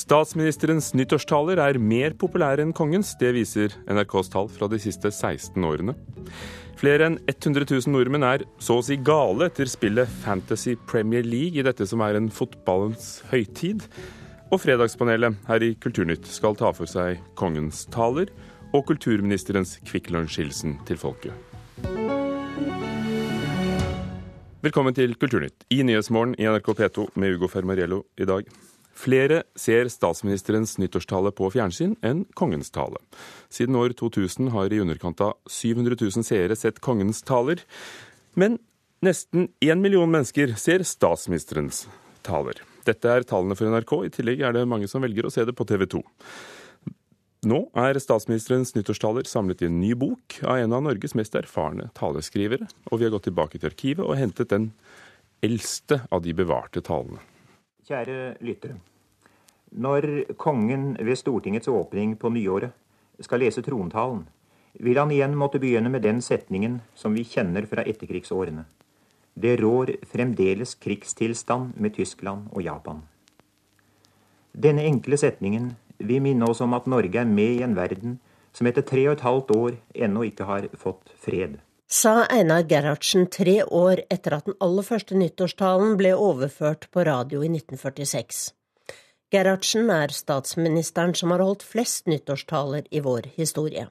Statsministerens nyttårstaler er mer populære enn kongens. Det viser NRKs tall fra de siste 16 årene. Flere enn 100 000 nordmenn er så å si gale etter spillet Fantasy Premier League i dette som er en fotballens høytid. Og Fredagspanelet her i Kulturnytt skal ta for seg kongens taler og kulturministerens Kvikk Lunsj-hilsen til folket. Velkommen til Kulturnytt i Nyhetsmorgen i NRK P2 med Ugo Fermariello i dag. Flere ser statsministerens nyttårstale på fjernsyn enn kongens tale. Siden år 2000 har i underkant av 700 000 seere sett kongens taler. Men nesten én million mennesker ser statsministerens taler. Dette er tallene for NRK. I tillegg er det mange som velger å se det på TV 2. Nå er statsministerens nyttårstaler samlet i en ny bok av en av Norges mest erfarne taleskrivere, og vi har gått tilbake til arkivet og hentet den eldste av de bevarte talene. Kjære lyttere. Når kongen ved Stortingets åpning på nyåret skal lese trontalen, vil han igjen måtte begynne med den setningen som vi kjenner fra etterkrigsårene. Det rår fremdeles krigstilstand med Tyskland og Japan. Denne enkle setningen vil minne oss om at Norge er med i en verden som etter tre og et halvt år ennå ikke har fått fred. Sa Einar Gerhardsen tre år etter at den aller første nyttårstalen ble overført på radio i 1946. Gerhardsen er statsministeren som har holdt flest nyttårstaler i vår historie.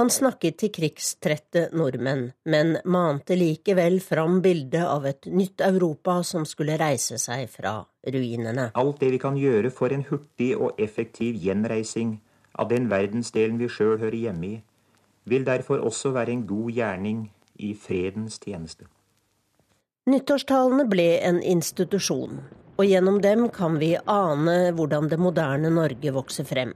Han snakket til krigstrette nordmenn, men mante likevel fram bildet av et nytt Europa som skulle reise seg fra ruinene. Alt det vi kan gjøre for en hurtig og effektiv gjenreising av den verdensdelen vi sjøl hører hjemme i, vil derfor også være en god gjerning i fredens tjeneste. Nyttårstalene ble en institusjon, og gjennom dem kan vi ane hvordan det moderne Norge vokser frem.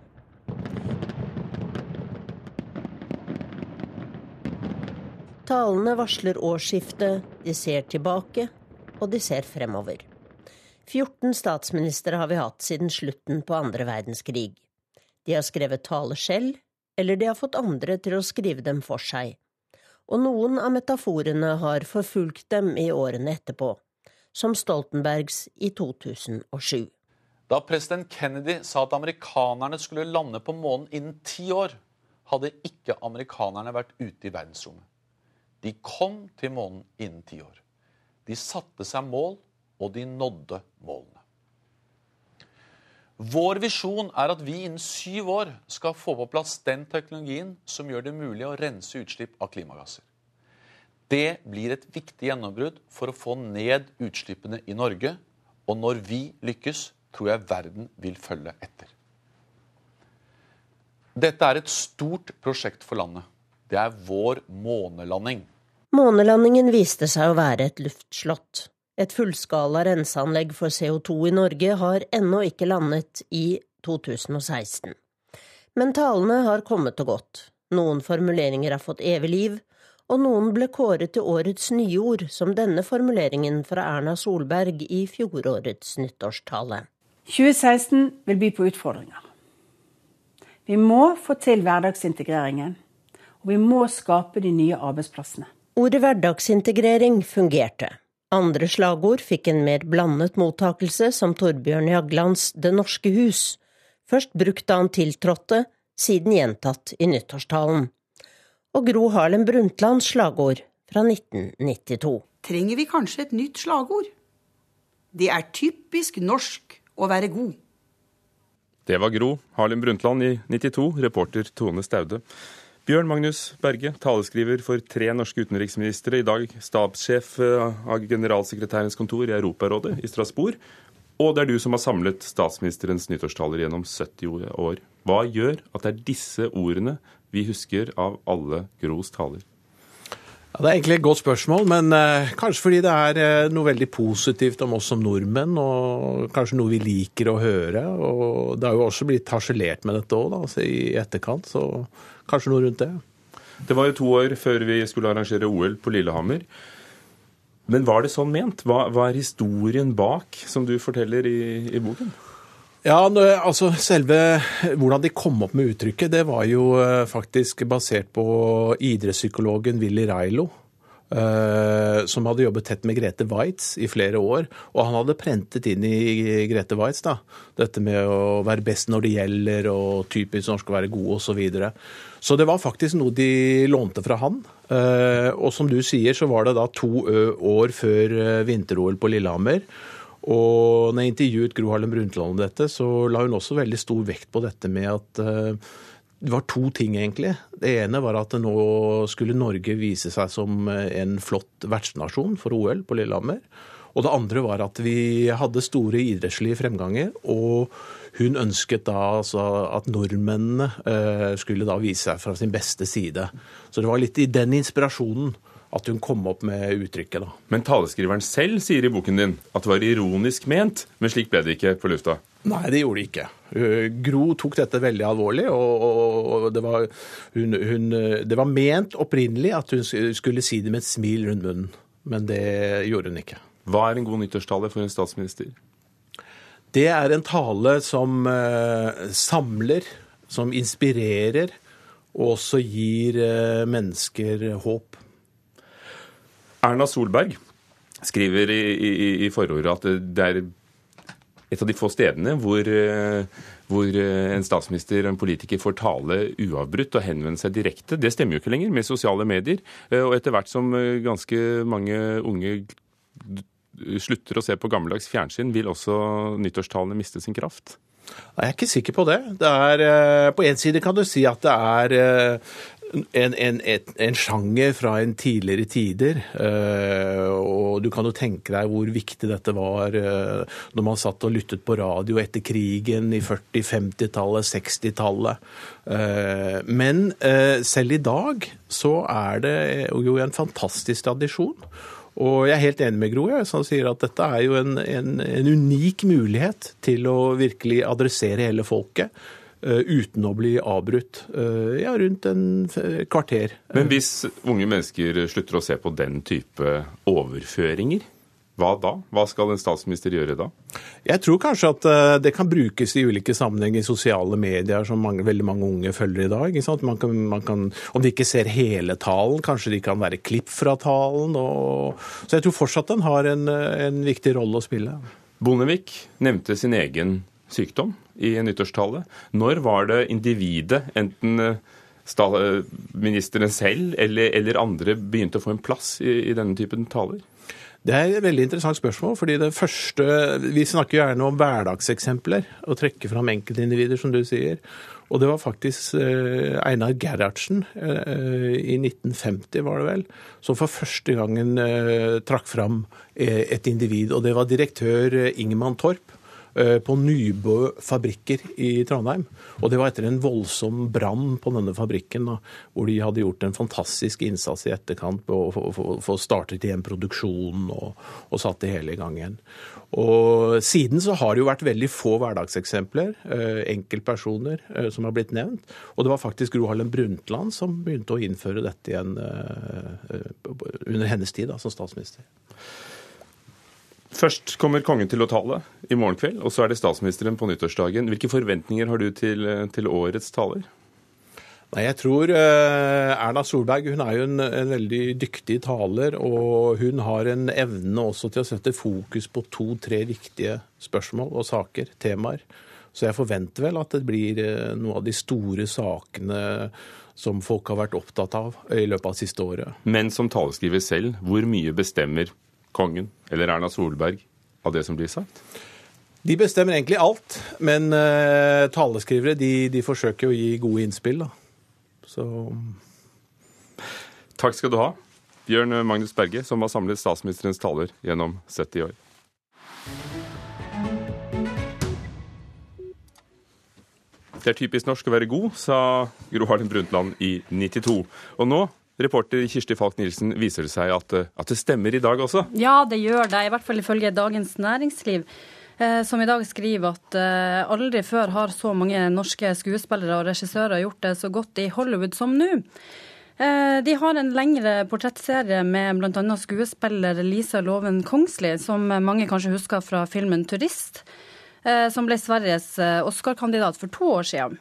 Talene varsler årsskiftet, de ser tilbake, og de ser fremover. 14 statsministre har vi hatt siden slutten på andre verdenskrig. De har skrevet taler selv, eller de har fått andre til å skrive dem for seg. Og noen av metaforene har forfulgt dem i årene etterpå, som Stoltenbergs i 2007. Da president Kennedy sa at amerikanerne skulle lande på månen innen ti år, hadde ikke amerikanerne vært ute i verdensrommet. De kom til månen innen ti år. De satte seg mål, og de nådde målene. Vår visjon er at vi innen syv år skal få på plass den teknologien som gjør det mulig å rense utslipp av klimagasser. Det blir et viktig gjennombrudd for å få ned utslippene i Norge. Og når vi lykkes, tror jeg verden vil følge etter. Dette er et stort prosjekt for landet. Det er vår månelanding. Månelandingen viste seg å være et luftslott. Et fullskala renseanlegg for CO2 i Norge har ennå ikke landet i 2016. Men talene har kommet og gått. Noen formuleringer har fått evig liv, og noen ble kåret til årets nyord, som denne formuleringen fra Erna Solberg i fjorårets nyttårstale. 2016 vil by på utfordringer. Vi må få til hverdagsintegreringen, og vi må skape de nye arbeidsplassene. Ordet hverdagsintegrering fungerte. Andre slagord fikk en mer blandet mottakelse, som Torbjørn Jaglands Det norske hus, først brukt da han tiltrådte, siden gjentatt i nyttårstalen. Og Gro Harlem Brundtlands slagord fra 1992. Trenger vi kanskje et nytt slagord? Det er typisk norsk å være god. Det var Gro Harlem Brundtland i 92, reporter Tone Staude. Bjørn Magnus Berge, taleskriver for tre norske utenriksministre, i dag stabssjef eh, av generalsekretærens kontor i Europarådet i Strasbourg. Og det er du som har samlet statsministerens nyttårstaler gjennom 70 år. Hva gjør at det er disse ordene vi husker av alle Gros taler? Ja, det er egentlig et godt spørsmål, men eh, kanskje fordi det er eh, noe veldig positivt om oss som nordmenn, og kanskje noe vi liker å høre. Og det har jo også blitt harselert med dette òg, altså, i etterkant. så Kanskje noe rundt det? Det var jo to år før vi skulle arrangere OL på Lillehammer. Men var det sånn ment? Hva, hva er historien bak, som du forteller i, i boken? Ja, altså Selve hvordan de kom opp med uttrykket, det var jo eh, faktisk basert på idrettspsykologen Willy Railo. Uh, som hadde jobbet tett med Grete Waitz i flere år. Og han hadde prentet inn i Grete Waitz da, dette med å være best når det gjelder, og typisk norsk å være god osv. Så, videre. så det var faktisk noe de lånte fra han. Uh, og som du sier, så var det da to år før vinter-OL på Lillehammer. Og når jeg intervjuet Gro Harlem Brundtland om dette, så la hun også veldig stor vekt på dette med at det var to ting, egentlig. Det ene var at nå skulle Norge vise seg som en flott vertsnasjon for OL på Lillehammer. Og det andre var at vi hadde store idrettslige fremganger. Og hun ønsket da altså at nordmennene eh, skulle da vise seg fra sin beste side. Så det var litt i den inspirasjonen at hun kom opp med uttrykket. da. Men taleskriveren selv sier i boken din at det var ironisk ment, men slik ble det ikke på lufta? Nei, det gjorde det ikke. Eh, Gro tok dette veldig alvorlig, og, og det, var, hun, hun, det, var, ment opprinnelig at hun skulle si det med et smil rundt munnen, men det gjorde hun ikke. Hva er en god nyttårstale for en statsminister? Det er en tale som uh, samler, som inspirerer, og også gir mennesker håp. Erna Solberg skriver i, i, i forordet at det er et av de få stedene hvor, eh, hvor eh, en statsminister og en politiker får tale uavbrutt og henvende seg direkte. Det stemmer jo ikke lenger med sosiale medier. Eh, og etter hvert som ganske mange unge slutter å se på gammeldags fjernsyn, vil også nyttårstalene miste sin kraft? Jeg er ikke sikker på det. det er, på en side kan du si at det er en, en, en, sjanger fra en tidligere tider. Uh, og du kan jo tenke deg hvor viktig dette var uh, når man satt og lyttet på radio etter krigen i 40-, 50-tallet, 60-tallet. Uh, men selv i dag så er det jo en fantastisk tradisjon. Og jeg er helt enig med Gro, som sier at dette er jo en, en unik mulighet til å virkelig adressere hele folket. Eh, uten å bli avbrutt. Eh, ja, rundt en kvarter. Men hvis unge mennesker slutter å se på den type overføringer, hva da? Hva skal en statsminister gjøre da? Jeg tror kanskje at eh, det kan brukes i ulike sammenhenger i sosiale medier, som mange, veldig mange unge følger i dag. Man kan, man kan, om de ikke ser hele talen, kanskje de kan være klipp fra talen. Og, så jeg tror fortsatt den har en, en viktig rolle å spille. Bondevik nevnte sin egen sykdom i nyttårstale. Når var det individet, enten eh, ministeren selv eller, eller, andre, begynte å få en plass i, i denne typen taler? Det er et veldig interessant spørsmål. fordi det første, Vi snakker gjerne om hverdagseksempler og trekker fram enkeltindivider, som du sier. Og det var faktisk eh, Einar Gerhardsen eh, i 1950, var det vel, som for første gangen eh, trakk fram eh, et individ. Og det var direktør Ingemann Torp Eh, på Nybø fabrikker i Trondheim. Og det var etter en voldsom brann på denne fabrikken, da, hvor de hadde gjort en fantastisk innsats i etterkant på å få startet igjen produksjonen og, og satt det hele i gang igjen. Og Siden så har det jo vært veldig få hverdagseksempler, eh, enkeltpersoner, eh, som har blitt nevnt. Og det var faktisk Gro Harlem Brundtland som begynte å innføre dette igjen under hennes tid da, som statsminister. Først kommer kongen til å tale i morgen kveld, og så er det statsministeren på nyttårsdagen. Hvilke forventninger har du til, til årets taler? Nei, jeg tror uh, Erna Solberg hun er jo en, en, veldig dyktig taler. Og hun har en evne også til å sette fokus på to-tre viktige spørsmål og saker, temaer. Så jeg forventer vel at det blir uh, noen av de store sakene som folk har vært opptatt av i løpet av siste året. Men som taleskriver selv, hvor mye bestemmer kongen eller Erna Solberg av det som blir sagt? De bestemmer egentlig alt, men uh, taleskrivere de, de, forsøker å gi gode innspill. Da. Så Takk skal du ha, Bjørn Magnus Berge, som har samlet statsministerens taler gjennom 70 år. Det er typisk norsk å være god, sa Gro Harlem Brundtland i 92. Og nå Reporter Kirsti Falk Nilsen, viser det seg at, eh, at, det stemmer i dag også? Ja, det gjør det. I hvert fall ifølge Dagens Næringsliv. Eh, som i dag skriver at eh, aldri før har så mange norske skuespillere og regissører gjort det så godt i Hollywood som nå. De har en lengre portrettserie med bl.a. skuespiller Lisa Loven Kongsli, som mange kanskje husker fra filmen 'Turist', som ble Sveriges Oscar-kandidat for to år siden.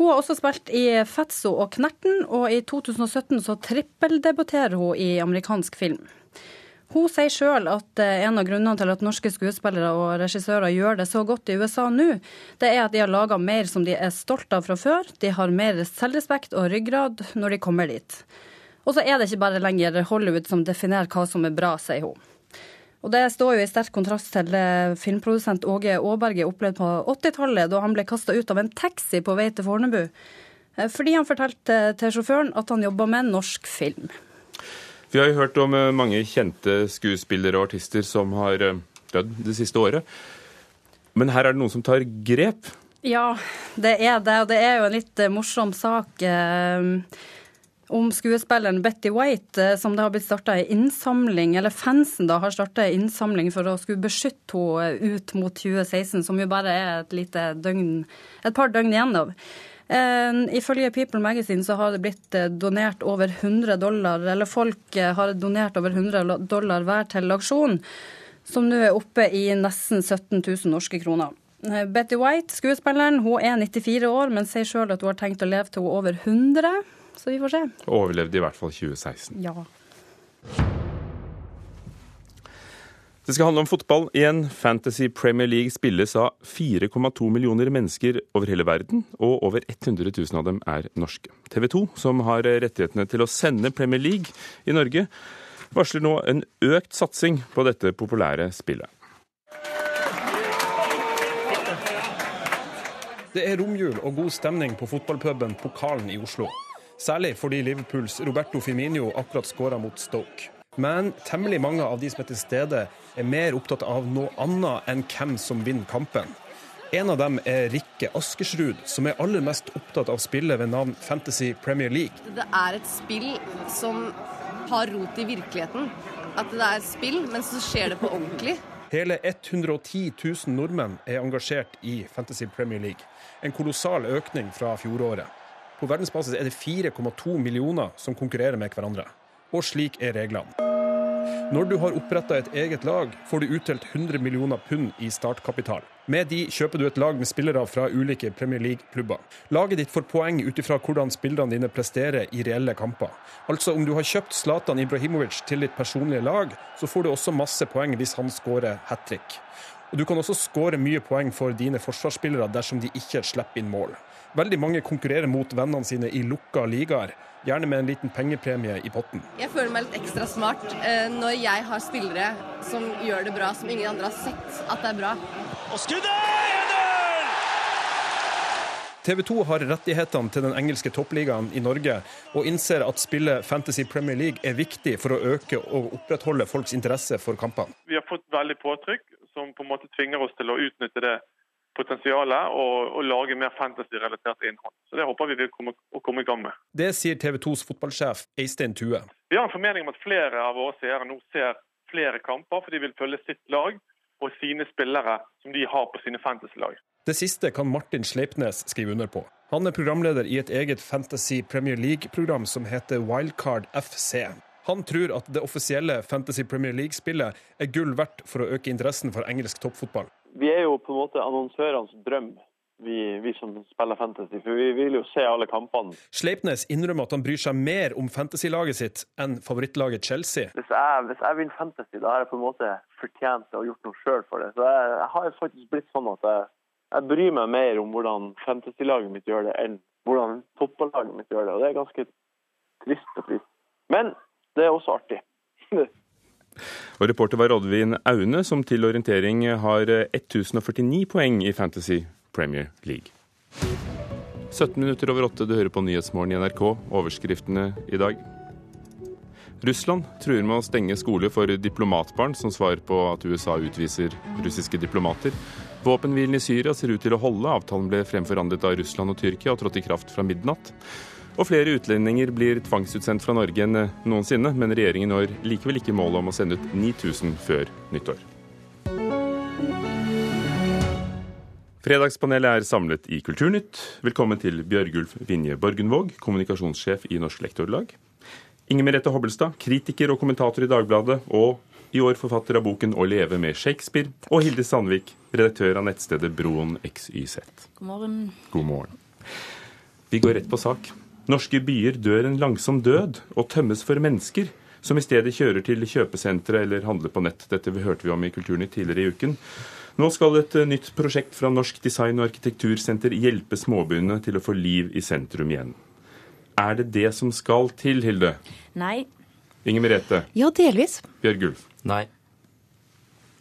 Hun har også spilt i Fatso og Knerten, og i 2017 så trippeldebuterer hun i amerikansk film. Hun sier sjøl at eh, en av grunnene til at norske skuespillere og regissører gjør det så godt i USA nå, det er at de har laga mer som de er stolt av fra før. De har mer selvrespekt og ryggrad når de kommer dit. Og så er det ikke bare lenger Hollywood som definerer hva som er bra, sier hun. Og Det står jo i sterk kontrast til det filmprodusent Åge Aaberge opplevde på 80-tallet, da han ble kasta ut av en taxi på vei til Fornebu. Eh, fordi han fortalte til sjåføren at han jobba med norsk film. Vi har jo hørt om eh, mange kjente skuespillere og artister som har eh, dødd det siste året. Men her er det noen som tar grep? Ja, det er det. Og det er jo en litt morsom sak eh, om skuespilleren Betty White, som det har blitt starta ei innsamling, eller fansen da har starta ei innsamling for å skulle beskytte henne ut mot 2016, som jo bare er et lite døgn, et par døgn igjen av. Eh, ifølge People Magazine så har det blitt eh, donert over 100 dollar, eller folk eh, har donert over 100 dollar hver til aksjon, som nå er oppe i nesten 17 000 norske kroner. Betty White, skuespilleren, hun er 94 år, men sier sjøl at hun har tenkt å leve til hun er over 100. Så vi får se. Overlevde i hvert fall 2016. Ja. Det skal handle om fotball igjen. Fantasy Premier League spilles av 4,2 millioner mennesker over hele verden, og over 100 000 av dem er norske. TV 2, som har rettighetene til å sende Premier League i Norge, varsler nå en økt satsing på dette populære spillet. Det er romjul og god stemning på fotballpuben Pokalen i Oslo. Særlig fordi Liverpools Roberto Firmino akkurat skåra mot Stoke. Men temmelig mange av de som er til stede, er mer opptatt av noe annet enn hvem som vinner kampen. En av dem er Rikke Askersrud, som er aller mest opptatt av spillet ved navn Fantasy Premier League. Det er et spill som har rot i virkeligheten. At det er et spill, men så skjer det på ordentlig. Hele 110 000 nordmenn er engasjert i Fantasy Premier League. En kolossal økning fra fjoråret. På verdensbasis er det 4,2 millioner som konkurrerer med hverandre. Og slik er reglene. Når du har oppretta et eget lag, får du utdelt 100 millioner pund i startkapital. Med de kjøper du et lag med spillere fra ulike Premier League-klubber. Laget ditt får poeng ut ifra hvordan spillerne dine presterer i reelle kamper. Altså om du har kjøpt Zlatan Ibrahimovic til ditt personlige lag, så får du også masse poeng hvis han skårer hat trick. Og Du kan også skåre mye poeng for dine forsvarsspillere dersom de ikke slipper inn mål. Veldig mange konkurrerer mot vennene sine i lukka ligaer. Gjerne med en liten pengepremie i potten. Jeg føler meg litt ekstra smart eh, når jeg har spillere som gjør det bra, som ingen andre har sett at det er bra. Og skuddet! 1-0! TV 2 har rettighetene til den engelske toppligaen i Norge, og innser at spillet Fantasy Premier League er viktig for å øke og opprettholde folks interesse for kampene. Vi har fått veldig påtrykk som på en måte tvinger oss til å utnytte det potensialet og, og lage mer fantasy-relatert innhold. Så Det håper vi vil komme, å komme i gang med. Det sier TV 2s fotballsjef Eistein Tue. Vi har en formening om at flere av våre seere nå ser flere kamper, for de vil følge sitt lag og sine spillere som de har på sine fantasy-lag. Det siste kan Martin Sleipnes skrive under på. Han er programleder i et eget Fantasy Premier League-program som heter Wildcard FC. Han tror at det offisielle Fantasy Premier League-spillet er gull verdt for å øke interessen for engelsk toppfotball vi er jo på en måte annonsørenes drøm. Vi, vi, som spiller fantasy, for vi vil jo se alle kampene. Sleipnes innrømmer at han bryr seg mer om fantasy-laget sitt enn favorittlaget Chelsea. Hvis jeg, hvis jeg vinner fantasy, da har jeg på en måte fortjent og gjort noe sjøl for det. Så jeg, jeg, har faktisk blitt sånn at jeg, jeg bryr meg mer om hvordan fantasy-laget mitt gjør det, enn hvordan fotballaget mitt gjør det. Og det er ganske trist og trist. Men det er også artig. Og reporter var Oddvin Aune, som til orientering har 1049 poeng i Fantasy Premier League. 17 minutter over åtte, du hører på Nyhetsmorgen i NRK. Overskriftene i dag. Russland truer med å stenge skole for diplomatbarn, som svar på at USA utviser russiske diplomater. Våpenhvilen i Syria ser ut til å holde. Avtalen ble fremforhandlet av Russland og Tyrkia og trådte i kraft fra midnatt. Og flere utlendinger blir tvangsutsendt fra Norge enn noensinne, men regjeringen når likevel ikke målet om å sende ut 9000 før nyttår. Fredagspanelet er samlet i Kulturnytt. Velkommen til Bjørgulf Vinje Borgenvåg, kommunikasjonssjef i Norsk Lektorlag. Inger Merete Hobbelstad, kritiker og kommentator i Dagbladet, og i år forfatter av boken 'Å leve med Shakespeare'. Og Hilde Sandvik, redaktør av nettstedet Broen XYZ. God morgen. God morgen. Vi går rett på sak. Norske byer dør en langsom død og tømmes for mennesker, som i stedet kjører til kjøpesentre eller handler på nett. Dette hørte vi om i Kulturnytt tidligere i uken. Nå skal et eh, nytt prosjekt fra Norsk design- og arkitektursenter hjelpe småbyene til å få liv i sentrum igjen. Er det det som skal til, Hilde? Nei. Inger Merete? Ja, delvis. Bjørg Ulf? Nei.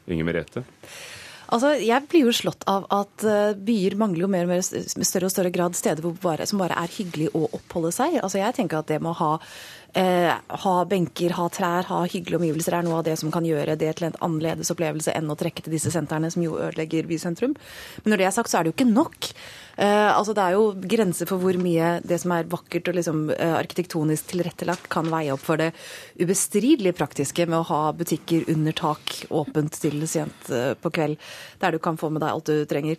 Inger Merete? Altså, Jeg blir jo slått av at uh, byer mangler jo mer og mer større og større grad steder bare, som bare er hyggelig å oppholde seg. Altså, Jeg tenker at det med å ha Eh, ha benker, ha trær, ha hyggelige omgivelser er noe av det som kan gjøre det til en annerledes opplevelse enn å trekke til disse sentrene, som jo ødelegger bysentrum. Men når det er sagt, så er det jo ikke nok. Eh, altså Det er jo grenser for hvor mye det som er vakkert og liksom, eh, arkitektonisk tilrettelagt, kan veie opp for det ubestridelig praktiske med å ha butikker under tak åpent til sent eh, på kveld, der du kan få med deg alt du trenger.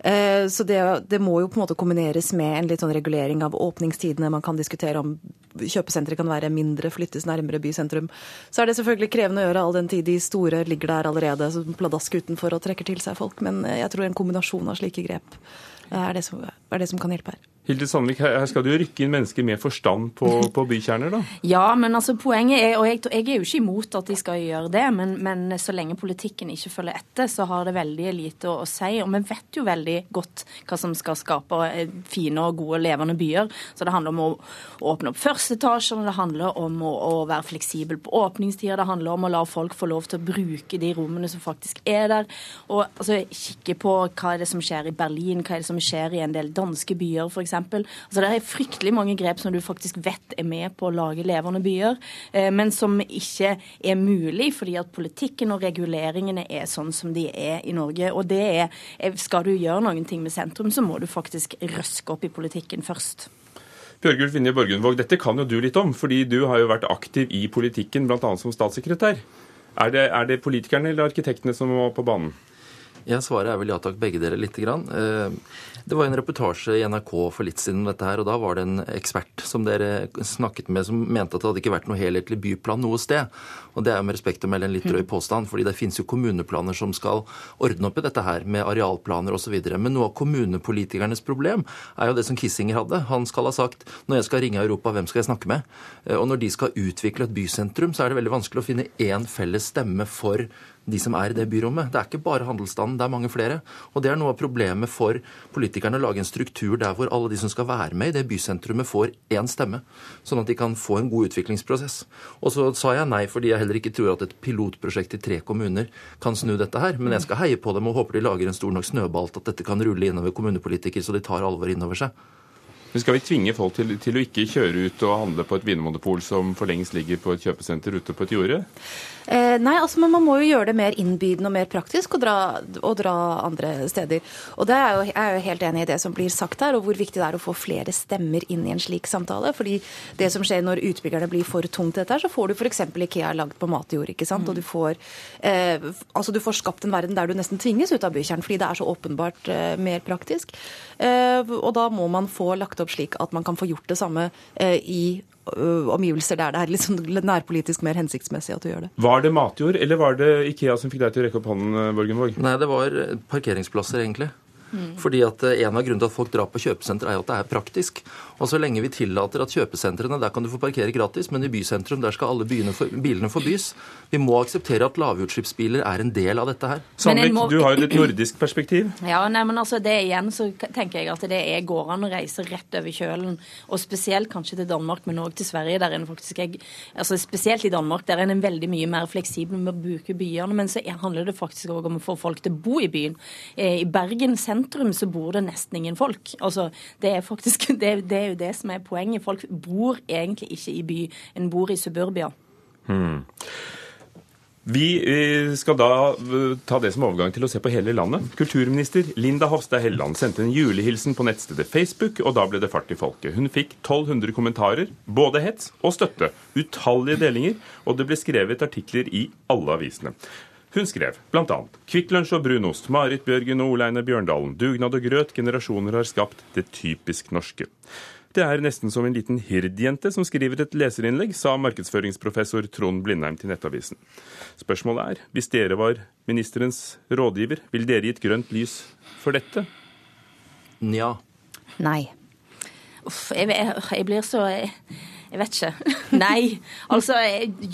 Så det, det, må jo på en måte kombineres med en litt sånn regulering av åpningstidene. Man kan diskutere om kjøpesentre kan være mindre, flyttes nærmere bysentrum. Så er det selvfølgelig krevende å gjøre all den tid de store ligger der allerede som pladask utenfor og trekker til seg folk. Men jeg tror en kombinasjon av slike grep er det som, er det som kan hjelpe her. Hilde Sandvik, her skal du jo rykke inn mennesker med forstand på, på bykjerner, da? Ja, men altså poenget er, og jeg, jeg, er jo ikke imot at de skal gjøre det, men, men, så lenge politikken ikke følger etter, så har det veldig lite å, å, si. Og vi vet jo veldig godt hva som skal skape eh, fine og gode, levende byer. Så det handler om å åpne opp førsteetasjene, det handler om å, å, være fleksibel på åpningstider, det handler om å la folk få lov til å bruke de rommene som faktisk er der. Og altså, kikke på hva er det som skjer i Berlin, hva er det som skjer i en del danske byer, f.eks. Altså, det er fryktelig mange grep som du faktisk vet er med på å lage levende byer, eh, men som ikke er mulig fordi at politikken og reguleringene er sånn som de er i Norge. Og det er, Skal du gjøre noen ting med sentrum, så må du faktisk røske opp i politikken først. Bjørgulf Vinje Borgundvåg, dette kan jo du litt om, fordi du har jo vært aktiv i politikken, bl.a. som statssekretær. Er det, er det politikerne eller arkitektene som må på banen? Ja, Svaret er vel ja takk, begge dere lite grann. Eh, det var en reportasje i NRK for litt siden om dette her, og da var det en ekspert som dere snakket med som mente at det hadde ikke vært noe helhetlig byplan noe sted. Og det er jo med respekt å melde en litt drøy påstand, fordi det finnes jo kommuneplaner som skal ordne opp i dette her, med arealplaner osv. Men noe av kommunepolitikernes problem er jo det som Kissinger hadde. Han skal ha sagt når jeg skal ringe Europa, hvem skal jeg snakke med? Eh, og når de skal utvikle et bysentrum, så er det veldig vanskelig å finne én felles stemme for de som er i det byrommet. Det er ikke bare handelsstanden, det er mange flere. Og det er noe av problemet for politikerne å lage en struktur der hvor alle de som skal være med i det bysentrumet, får én stemme. Sånn at de kan få en god utviklingsprosess. Og så sa jeg nei fordi jeg heller ikke tror at et pilotprosjekt i tre kommuner kan snu dette her. Men jeg skal heie på dem og håper de lager en stor nok snøball at dette kan rulle innover kommunepolitikere, så de tar alvor innover seg. Men Skal vi tvinge folk til, til, å ikke kjøre ut og handle på et vinmonopol som for lengst ligger på et kjøpesenter ute på et jorde? Eh, nei, altså man må jo gjøre det mer innbydende og mer praktisk å dra, å dra andre steder. Og det er jo, jeg er jo helt enig i det som blir sagt her, og hvor viktig det er å få flere stemmer inn i en slik samtale. fordi det som skjer når utbyggerne blir for tungt til dette, så får du f.eks. Ikea lagd på matjord. ikke sant? Og du får, eh, altså du får skapt en verden der du nesten tvinges ut av bykjernen, fordi det er så åpenbart eh, mer praktisk. Eh, og da må man få lagt opp slik at man kan få gjort det samme eh, i omgivelser der det er litt sånn nærpolitisk mer hensiktsmessig at du gjør det. Var det matjord, eller var det Ikea som fikk deg til å rekke opp hånden, Borgenvåg? Nei, det var parkeringsplasser, egentlig. Mm. Fordi at eh, En av grunnene til at folk drar på kjøpesenter, er jo at det er praktisk. Og Så lenge vi tillater at kjøpesentrene der kan du få parkere gratis, men i bysentrum der skal alle for, bilene forbys. Vi må akseptere at lavutslippsbiler er en del av dette her. Sandvik, må... du har jo et nordisk perspektiv. Ja, nei, men altså det igjen så tenker jeg at det er går an å reise rett over kjølen. Og spesielt kanskje til Danmark, men òg til Sverige. der en faktisk er, altså Spesielt i Danmark der er en veldig mye mer fleksibel med å bruke byene. Men så handler det faktisk òg om å få folk til å bo i byen. Eh, I Bergen sentrum sentrum så bor det nesten ingen folk. Altså, det er faktisk det, det, er jo det som er poenget. Folk bor egentlig ikke i by, en bor i suburbia. Hmm. Vi eh, skal da eh, ta det som overgang til å se på hele landet. Kulturminister Linda Hofstad Helleland sendte en julehilsen på nettstedet Facebook, og da ble det fart i folket. Hun fikk 1200 kommentarer, både hets og støtte, utallige delinger, og det ble skrevet artikler i alle avisene. Hun skrev bl.a.: Kvikk Lunsj og brunost, Marit Bjørgen og Oleine Bjørndalen. Dugnad og grøt, generasjoner har skapt det typisk norske. Det er nesten som en liten hirdjente som skriver et leserinnlegg, sa markedsføringsprofessor Trond Blindheim til Nettavisen. Spørsmålet er, hvis dere var ministerens rådgiver, vil dere gitt grønt lys for dette? Nja. Nei. Uff, jeg, jeg, jeg blir så jeg, jeg vet ikke. Nei. Altså,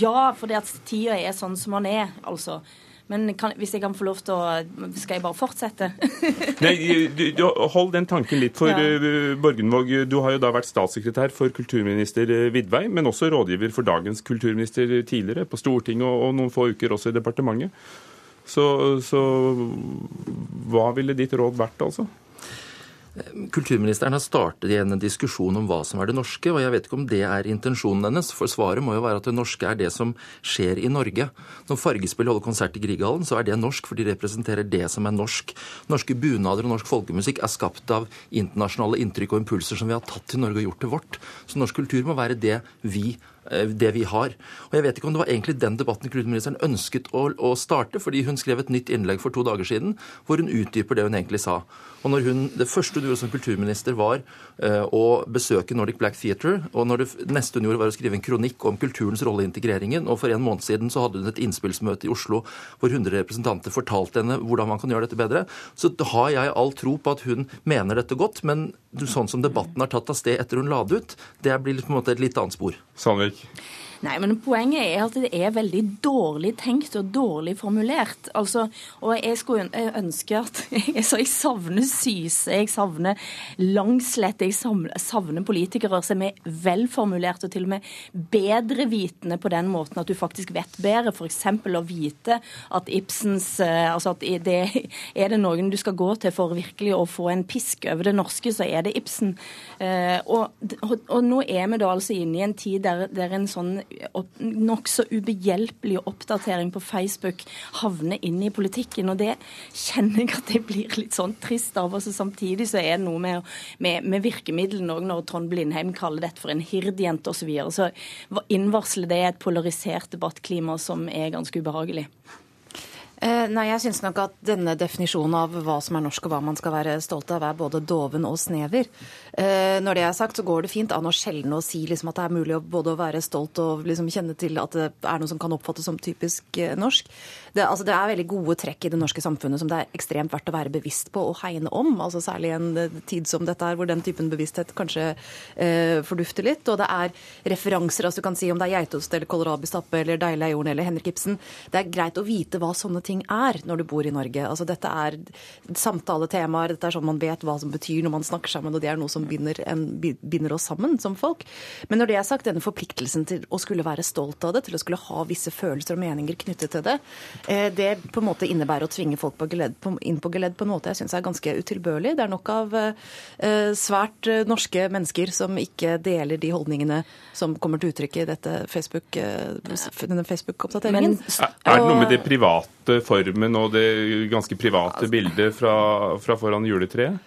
ja, fordi at tida er sånn som den er, altså. Men kan, hvis jeg kan få lov til å Skal jeg bare fortsette? Nei, du, du, hold den tanken litt. For Ja. eh, Borgenvåg, du har jo da vært statssekretær for kulturminister eh, Vidvei, men også rådgiver for dagens kulturminister tidligere, på Stortinget og, og noen få uker også i departementet. Så, så hva ville ditt råd vært, altså? Kulturministeren har startet igjen en diskusjon om hva som er det norske, og jeg vet ikke om det er intensjonen hennes, for svaret må jo være at det norske er det som skjer i Norge. Når Fargespill holder konsert i Grieghallen, så er det norsk, for de representerer det som er norsk. Norske bunader og norsk folkemusikk er skapt av internasjonale inntrykk og impulser som vi har tatt til Norge og gjort til vårt. Så norsk kultur må være det vi eh, det vi har. Og Jeg vet ikke om det var egentlig den debatten kulturministeren ønsket å, å starte, fordi hun skrev et nytt innlegg for to dager siden hvor hun utdyper det hun egentlig sa. Og når hun, Det første hun gjorde som kulturminister, var eh, å besøke Nordic Black Theatre. Og når det neste hun gjorde, var å skrive en kronikk om kulturens rolle i integreringen. Og for en måned siden så hadde hun et innspillsmøte i Oslo hvor 100 representanter fortalte henne hvordan man kan gjøre dette bedre. Så har jeg all tro på at hun mener dette godt, men sånn som debatten har tatt av sted etter hun la det ut, det blir på en måte et litt annet spor. Sandvik? Vik? Nei, men poenget er at det er veldig dårlig tenkt og dårlig formulert. Altså, og jeg skulle ønske at jeg, så jeg savner Syse, jeg savner Langslett, jeg savner politikere som er velformulerte og til og med bedrevitende på den måten at du faktisk vet bedre. F.eks. å vite at Ibsens eh, altså at det, Er det noen du skal gå til for virkelig å få en pisk over det norske, så er det Ibsen. Eh, og, og, og nå er vi da altså inne i en tid der, der en sånn nokså ubehjelpelig oppdatering på Facebook havner inn i politikken. Og det kjenner jeg at jeg blir litt sånn trist av. Og så samtidig så er det noe med, med, med virkemidlene òg, når Trond Blindheim kaller dette for en hirdjente osv. Så, videre. så innvarsler det et polarisert debattklima som er ganske ubehagelig. Eh, nei, jeg syns nok at denne definisjonen av hva som er norsk og hva man skal være stolt av, er både doven og snever. Eh, når det er sagt, så går det fint an å sjelden å si liksom, at det er mulig å både å være stolt og liksom, kjenne til at det er noe som kan oppfattes som typisk eh, norsk. Det, altså, det er veldig gode trekk i det norske samfunnet som det er ekstremt verdt å være bevisst på og hegne om. altså Særlig i en tid som dette er, hvor den typen bevissthet kanskje eh, fordufter litt. Og det er referanser, altså du kan si om det er geitost eller kålrabistappe eller Deilig er jorden eller Henrik Ibsen. Det er greit å vite hva sånne ting er når du bor i Norge. Altså Dette er samtaletemaer, dette er sånn man vet hva som betyr når man snakker sammen, og det er noe som binder, en, binder oss sammen som folk. Men når det er sagt, denne forpliktelsen til å skulle være stolt av det, til å skulle ha visse følelser og meninger knyttet til det, eh, det på en måte innebærer å tvinge folk på geledd, på, inn på geledd på en måte jeg syns er ganske utilbørlig. Det er nok av eh, svært eh, norske mennesker som ikke deler de holdningene som kommer til uttrykk i dette Facebook, denne Facebook-oppdateringen. Er, er det noe med det private formen og det ganske private bildet fra, fra foran juletreet?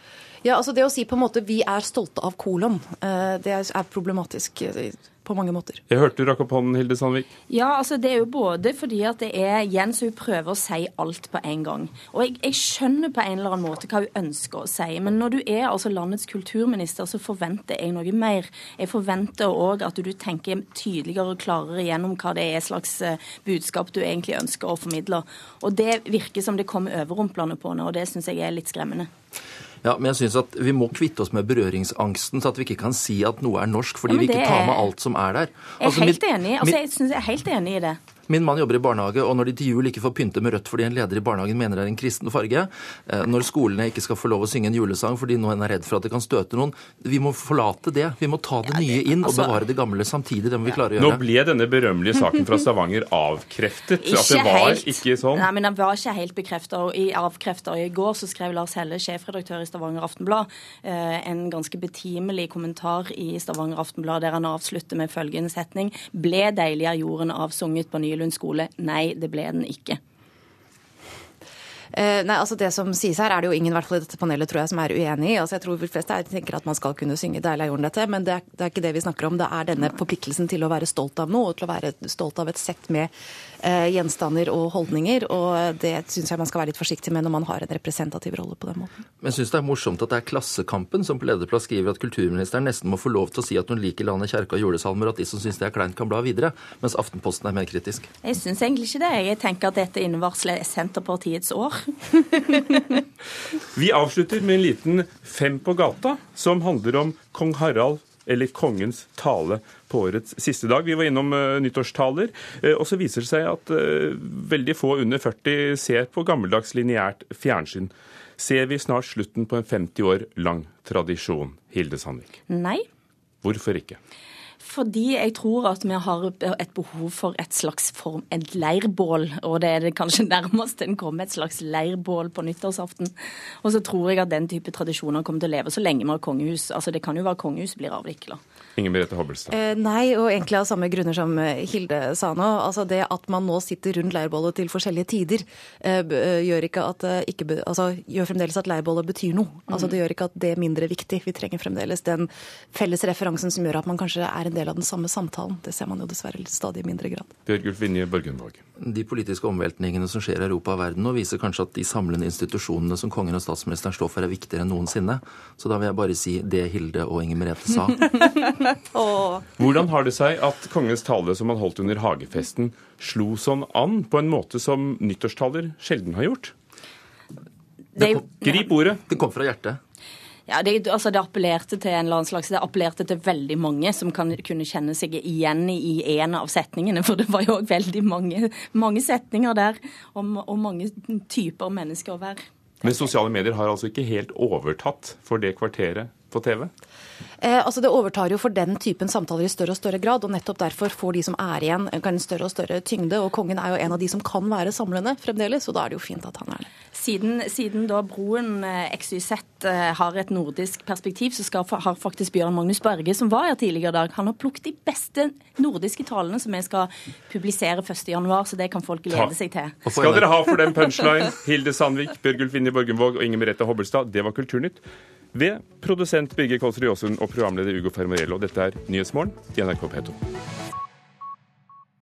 Ja, altså Det å si på en måte 'vi er stolte av kolon', eh, det er problematisk eh, på mange måter. Jeg hørte du rakk opp hånden, Hilde Sandvik. Ja, altså det er jo både fordi at det er Jens hun prøver å si alt på en gang. Og jeg, jeg skjønner på en eller annen måte hva hun ønsker å si, men når du er altså landets kulturminister, så forventer jeg noe mer. Jeg forventer òg at du tenker tydeligere og klarere gjennom hva det er slags eh, budskap du egentlig ønsker å formidle. Og det virker som det kommer overrumplende på nå, og det syns jeg er litt skremmende. Ja, men jeg synes at Vi må kvitte oss med berøringsangsten, så at vi ikke kan si at noe er norsk fordi Ja, vi ikke tar med alt som er der. Jeg er Altså, helt enig. Altså, jeg, synes jeg er helt enig i det. Min mann jobber i barnehage, og når de til jul ikke får pynte med rødt fordi en leder i barnehagen mener det er en kristen farge, eh, når skolene ikke skal få lov å synge en julesang fordi noen er redd for at det kan støte noen Vi må forlate det. Vi må ta det nye inn og altså- bevare det gamle samtidig. Det må vi klare å gjøre. Nå ble denne berømmelige saken fra Stavanger avkreftet. At det var ikke sånn. Nei, men den var ikke helt bekrefta. I avkrefta i går så skrev Lars Helle, sjefredaktør i Stavanger Aftenblad, eh, en ganske betimelig kommentar i Stavanger Aftenblad der han avslutter med følgende setning Ble deilig er jorden avsunget på Nyelund skole? Nei, det ble den ikke. Eh, nei, altså Det som sies her, er det jo ingen i hvert fall i dette panelet tror jeg, som er uenig i. Altså Jeg tror de fleste her tenker at man skal kunne synge 'Deilig er jorden' dette, men det er, det er ikke det vi snakker om. Det er denne forpliktelsen til å være stolt av noe, og til å være stolt av et sett med uh, gjenstander og holdninger. Og det syns jeg man skal være litt forsiktig med når man har en representativ rolle på den måten. Men jeg syns det er morsomt at det er Klassekampen som på lederplass skriver at kulturministeren nesten må få lov til å si at hun liker landet, kjerka og julesalmer, og at de som syns det er kleint, kan bla videre. Mens Aftenposten er mer kritisk. Jeg syns egentlig ikke det. Jeg tenker at dette innvarsler Senterpartiets år. Vi avslutter med en liten Fem på gata, som handler om kong Harald eller kongens tale på årets siste dag. Vi var innom uh, nyttårstaler, uh, og så viser det seg at uh, veldig få under 40 ser på gammeldags lineært fjernsyn. Ser vi snart slutten på en 50 år lang tradisjon, Hilde Sandvik? Nei. Hvorfor ikke? Fordi jeg tror at vi har et behov for et slags form, et leirbål. Og det er det kanskje nærmest en kommer, et slags leirbål på nyttårsaften. Og så tror jeg at den type tradisjoner kommer til å leve så lenge vi har kongehus. Altså Det kan jo være kongehus blir avvikla. Inger Merete Hobbelstad. Eh, nei, og egentlig av samme grunner som eh, Hilde sa nå. Altså Det at man nå sitter rundt leirbålet til forskjellige tider, eh, eh gjør, ikke at, ikke, altså, gjør fremdeles at leirbålet betyr noe. Altså Det gjør ikke at det er mindre viktig. Vi trenger fremdeles den felles referansen som gjør at man kanskje er en del av den samme samtalen. Det ser man jo dessverre stadig mindre grad. Bjørgulf Vinje Børgenvåg. De politiske omveltningene som skjer i Europa og verden nå, viser kanskje at de samlende institusjonene som kongen og statsministeren står for, er viktigere enn noensinne. Så da vil jeg bare si det Hilde og Inger Merete sa. Hvordan har det seg at kongens tale som han holdt under hagefesten, slo sånn an på en måte som nyttårstaler sjelden har gjort? Det kom, Grip ordet. Det kom fra hjertet. Ja, det, altså det appellerte til en slags, det appellerte til veldig mange som kan, kunne kjenne seg igjen i en av setningene. For det var jo òg veldig mange, mange, setninger der, og, om mange typer mennesker å være. Men sosiale medier har altså ikke helt overtatt for det kvarteret på TV? Eh, altså Det overtar jo for den typen samtaler i større og større grad, og nettopp derfor får de som er igjen, en større og større tyngde. Og kongen er jo en av de som kan være samlende fremdeles, og da er det jo fint at han er det. Siden, siden da broen eh, XYZ eh, har et nordisk perspektiv, så skal, har faktisk Bjørn Magnus Berge, som var her tidligere i dag, han har plukket de beste nordiske talene som vi skal publisere 1.1., så det kan folk glede seg til. Skal dere ha for den punchline, Hilde Sandvik, Bjørgulf Vinje Borgenvåg og Inger Merete Hobbelstad. Det var Kulturnytt. Ved produsent Birger Kolsrud Jåsund og programleder Ugo Fermariello. Dette er Nyhetsmorgen i NRK P2.